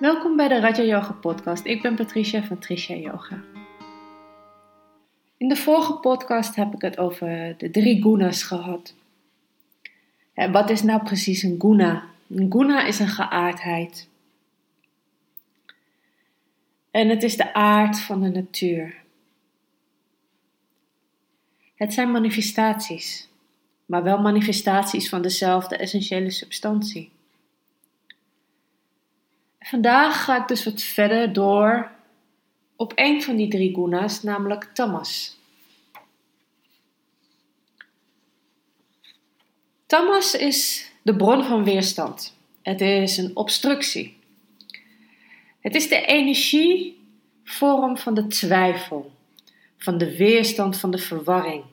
Welkom bij de Raja Yoga podcast. Ik ben Patricia van Tricia Yoga. In de vorige podcast heb ik het over de drie gunas gehad. En wat is nou precies een guna? Een guna is een geaardheid. En het is de aard van de natuur. Het zijn manifestaties, maar wel manifestaties van dezelfde essentiële substantie. Vandaag ga ik dus wat verder door op een van die drie gunas, namelijk tamas. Tamas is de bron van weerstand. Het is een obstructie. Het is de energievorm van de twijfel, van de weerstand, van de verwarring.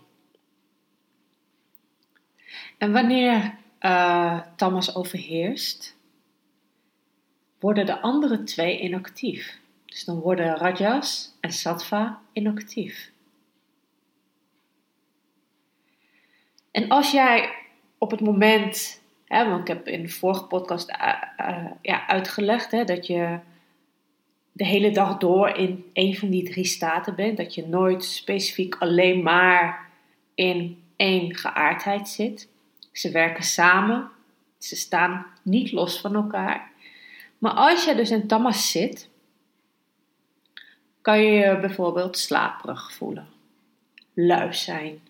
En wanneer uh, tamas overheerst, worden de andere twee inactief. Dus dan worden rajas en sattva inactief. En als jij op het moment, hè, want ik heb in de vorige podcast uh, uh, ja, uitgelegd hè, dat je de hele dag door in een van die drie staten bent, dat je nooit specifiek alleen maar in één geaardheid zit. Ze werken samen, ze staan niet los van elkaar. Maar als je dus in tamas zit, kan je je bijvoorbeeld slaperig voelen, lui zijn,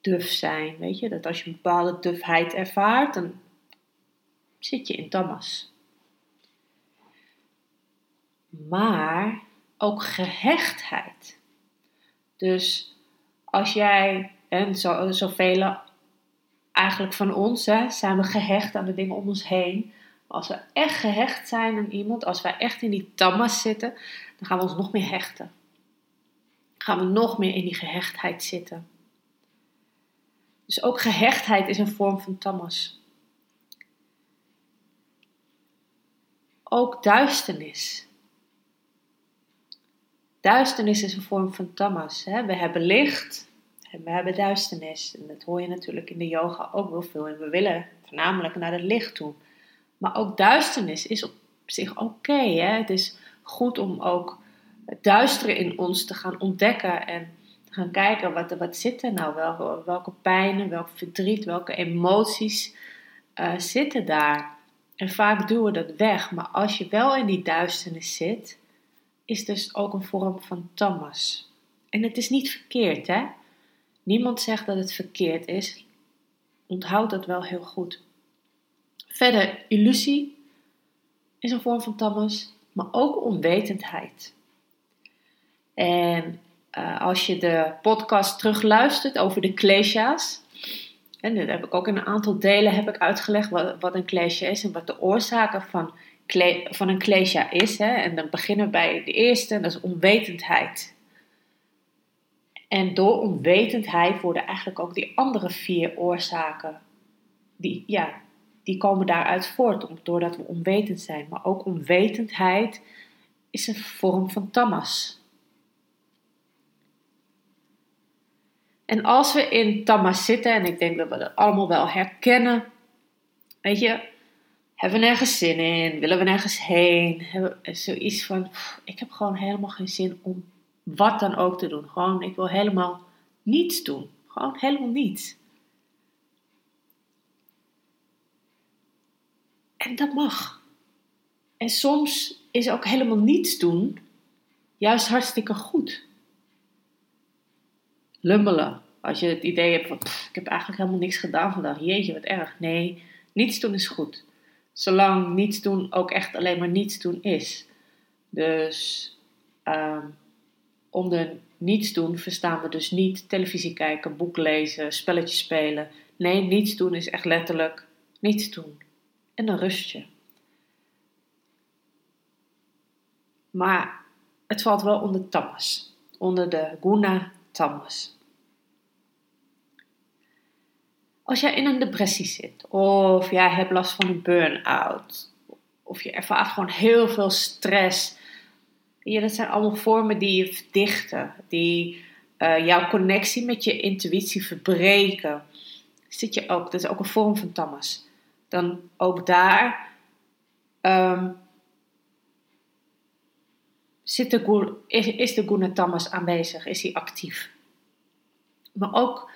duf zijn. Weet je, dat als je een bepaalde dufheid ervaart, dan zit je in tamas. Maar ook gehechtheid. Dus als jij, en zo, zoveel eigenlijk van ons, hè, zijn we gehecht aan de dingen om ons heen. Als we echt gehecht zijn aan iemand, als wij echt in die tamas zitten, dan gaan we ons nog meer hechten. Dan gaan we nog meer in die gehechtheid zitten. Dus ook gehechtheid is een vorm van tamas. Ook duisternis. Duisternis is een vorm van tamas. Hè? We hebben licht en we hebben duisternis. En dat hoor je natuurlijk in de yoga ook wel veel. En we willen voornamelijk naar het licht toe. Maar ook duisternis is op zich oké. het is goed om ook het in ons te gaan ontdekken en te gaan kijken wat, wat zit er nou, welke, welke pijnen, welk verdriet, welke emoties uh, zitten daar. En vaak doen we dat weg, maar als je wel in die duisternis zit, is dus ook een vorm van tamas. En het is niet verkeerd, hè? Niemand zegt dat het verkeerd is. Onthoud dat wel heel goed. Verder, illusie is een vorm van tamas, maar ook onwetendheid. En uh, als je de podcast terugluistert over de klesha's, en dat heb ik ook in een aantal delen heb ik uitgelegd wat, wat een klesha is en wat de oorzaken van, van een klesha is. Hè. En dan beginnen we bij de eerste, dat is onwetendheid. En door onwetendheid worden eigenlijk ook die andere vier oorzaken, die, ja, die komen daaruit voort, doordat we onwetend zijn. Maar ook onwetendheid is een vorm van tamas. En als we in tamas zitten, en ik denk dat we dat allemaal wel herkennen, weet je, hebben we nergens zin in, willen we nergens heen, hebben zoiets van, ik heb gewoon helemaal geen zin om wat dan ook te doen. Gewoon, ik wil helemaal niets doen. Gewoon helemaal niets. En dat mag. En soms is ook helemaal niets doen juist hartstikke goed. Lummelen. Als je het idee hebt van, ik heb eigenlijk helemaal niks gedaan vandaag. Jeetje, wat erg. Nee, niets doen is goed. Zolang niets doen ook echt alleen maar niets doen is. Dus uh, onder niets doen verstaan we dus niet televisie kijken, boek lezen, spelletjes spelen. Nee, niets doen is echt letterlijk niets doen en dan rust je. Maar het valt wel onder tamas, onder de guna tamas. Als jij in een depressie zit, of jij hebt last van een burn-out, of je ervaart gewoon heel veel stress. Ja, dat zijn allemaal vormen die je verdichten, die uh, jouw connectie met je intuïtie verbreken. Zit je ook, dat is ook een vorm van tamas dan ook daar ehm, zit de, is, is de Guna aanwezig, is hij actief. Maar ook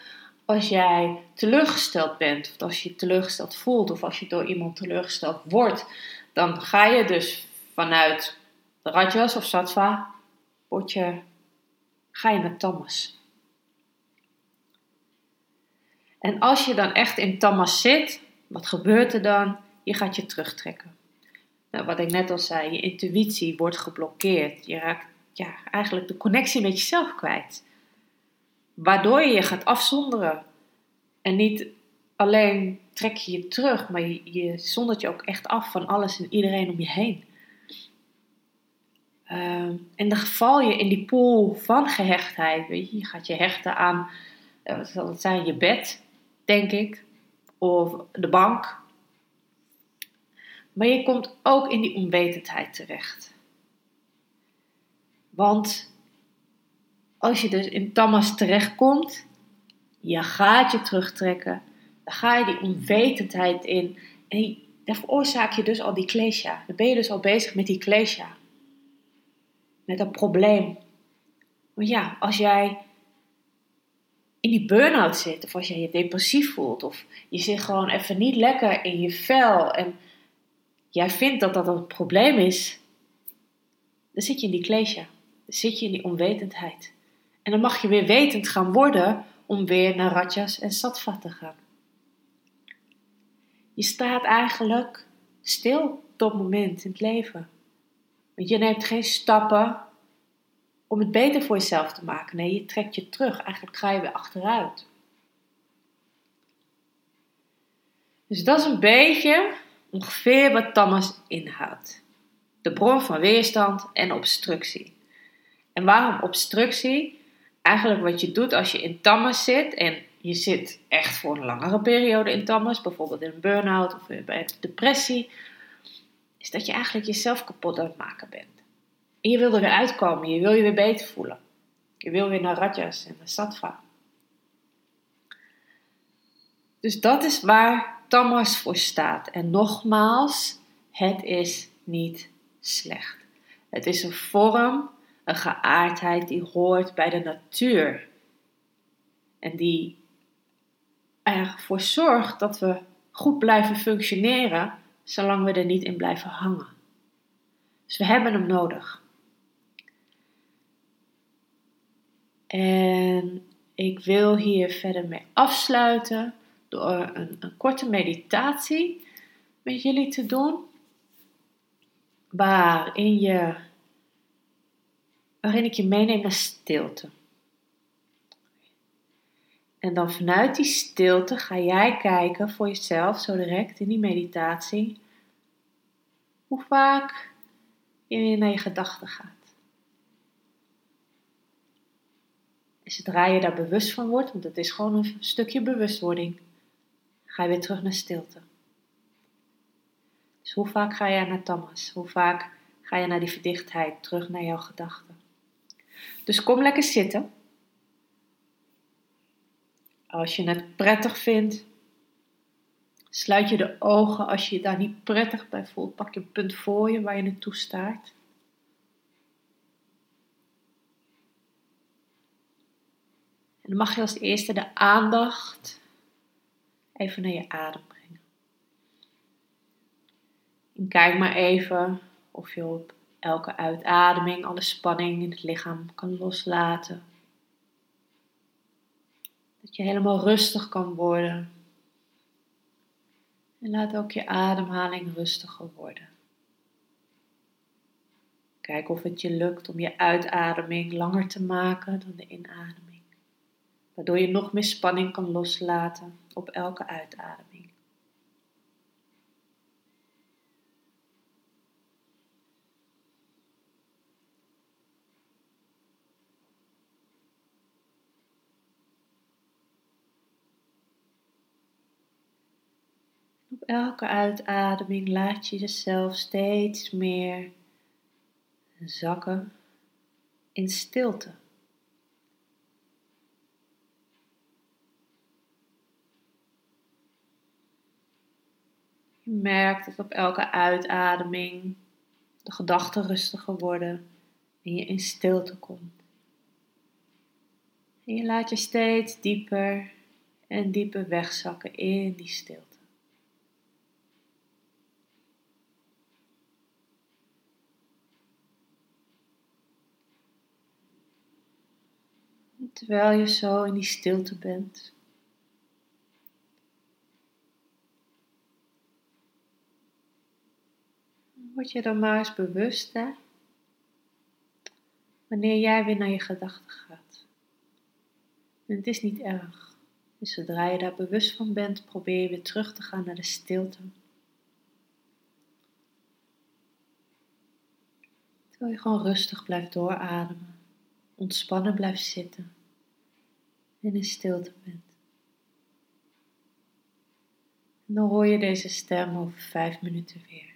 als jij teleurgesteld bent, of als je teleurgesteld voelt, of als je door iemand teleurgesteld wordt, dan ga je dus vanuit de Rajas of Sattva, word ga je naar Tamas. En als je dan echt in Tamas zit, wat gebeurt er dan? Je gaat je terugtrekken. Nou, wat ik net al zei, je intuïtie wordt geblokkeerd. Je raakt ja, eigenlijk de connectie met jezelf kwijt. Waardoor je je gaat afzonderen. En niet alleen trek je je terug, maar je, je zondert je ook echt af van alles en iedereen om je heen. Uh, en dan val je in die pool van gehechtheid. Weet je? je gaat je hechten aan, uh, wat zal het zijn, je bed, denk ik, of de bank. Maar je komt ook in die onwetendheid terecht. Want als je dus in Tamas terechtkomt, je gaat je terugtrekken, dan ga je die onwetendheid in en daar veroorzaak je dus al die klesja. Dan ben je dus al bezig met die klesja. Met dat probleem. Want ja, als jij in die burn-out zit, of als jij je depressief voelt, of je zit gewoon even niet lekker in je vel en jij vindt dat dat een probleem is, dan zit je in die klesja. Dan zit je in die onwetendheid. En dan mag je weer wetend gaan worden om weer naar Rajas en Sattva te gaan. Je staat eigenlijk stil op moment in het leven. Want je neemt geen stappen om het beter voor jezelf te maken. Nee, je trekt je terug. Eigenlijk ga je weer achteruit. Dus dat is een beetje ongeveer wat Thomas inhoudt. De bron van weerstand en obstructie. En waarom obstructie? Eigenlijk wat je doet als je in Thomas zit en je zit echt voor een langere periode in Thomas, bijvoorbeeld in een burn-out of bij depressie, is dat je eigenlijk jezelf kapot aan het maken bent. En je wil er weer uitkomen, je wil je weer beter voelen. Je wil weer naar Rajas en naar Sattva. Dus dat is waar Tamas voor staat. En nogmaals, het is niet slecht. Het is een vorm, een geaardheid die hoort bij de natuur. En die ervoor zorgt dat we goed blijven functioneren, zolang we er niet in blijven hangen. Dus we hebben hem nodig. En ik wil hier verder mee afsluiten door een, een korte meditatie met jullie te doen. Waarin, je, ik je meeneem naar stilte. En dan vanuit die stilte ga jij kijken voor jezelf, zo direct in die meditatie, hoe vaak je naar je gedachten gaat. En zodra je daar bewust van wordt, want het is gewoon een stukje bewustwording, ga je weer terug naar stilte. Dus hoe vaak ga je naar Tamas? Hoe vaak ga je naar die verdichtheid, terug naar jouw gedachten? Dus kom lekker zitten. Als je het prettig vindt, sluit je de ogen. Als je je daar niet prettig bij voelt, pak je een punt voor je waar je naartoe staart. Dan mag je als eerste de aandacht even naar je adem brengen. En kijk maar even of je op elke uitademing alle spanning in het lichaam kan loslaten. Dat je helemaal rustig kan worden. En laat ook je ademhaling rustiger worden. Kijk of het je lukt om je uitademing langer te maken dan de inademing. Waardoor je nog meer spanning kan loslaten op elke uitademing. Op elke uitademing laat je jezelf steeds meer zakken in stilte. Je merkt dat op elke uitademing de gedachten rustiger worden en je in stilte komt. En je laat je steeds dieper en dieper wegzakken in die stilte. terwijl je zo in die stilte bent, word je dan maar eens bewust hè? wanneer jij weer naar je gedachten gaat. En het is niet erg. Dus zodra je daar bewust van bent, probeer je weer terug te gaan naar de stilte. Terwijl je gewoon rustig blijft doorademen, ontspannen blijft zitten en in stilte bent. En dan hoor je deze stem over vijf minuten weer.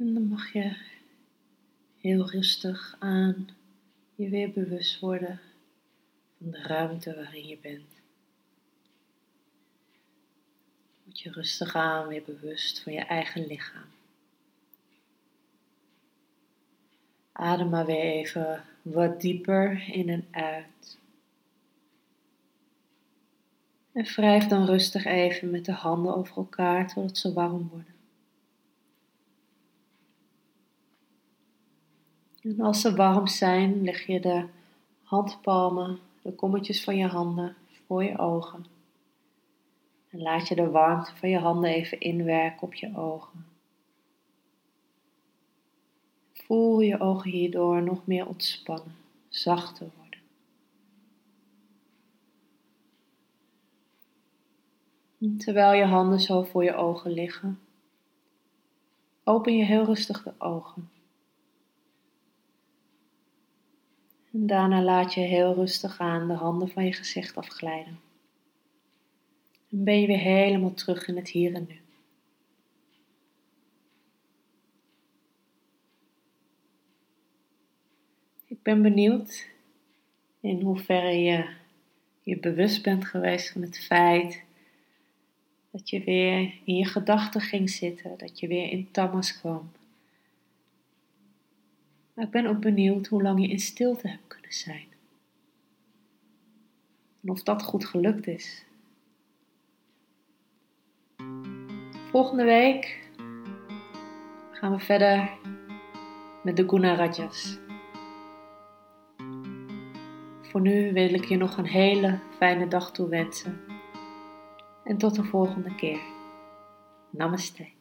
En dan mag je heel rustig aan je weer bewust worden van de ruimte waarin je bent. Word je rustig aan weer bewust van je eigen lichaam. Adem maar weer even wat dieper in en uit. En wrijf dan rustig even met de handen over elkaar totdat ze warm worden. En als ze warm zijn, leg je de handpalmen, de kommetjes van je handen voor je ogen. En laat je de warmte van je handen even inwerken op je ogen. Voel je ogen hierdoor nog meer ontspannen, zachter worden. terwijl je handen zo voor je ogen liggen, open je heel rustig de ogen. En daarna laat je heel rustig aan de handen van je gezicht afglijden. En ben je weer helemaal terug in het hier en nu. Ik ben benieuwd in hoeverre je je bewust bent geweest van het feit dat je weer in je gedachten ging zitten, dat je weer in Tamas kwam. Ik ben ook benieuwd hoe lang je in stilte hebt kunnen zijn. En of dat goed gelukt is. Volgende week gaan we verder met de Guna Rajas. Voor nu wil ik je nog een hele fijne dag toewensen. En tot de volgende keer. Namaste.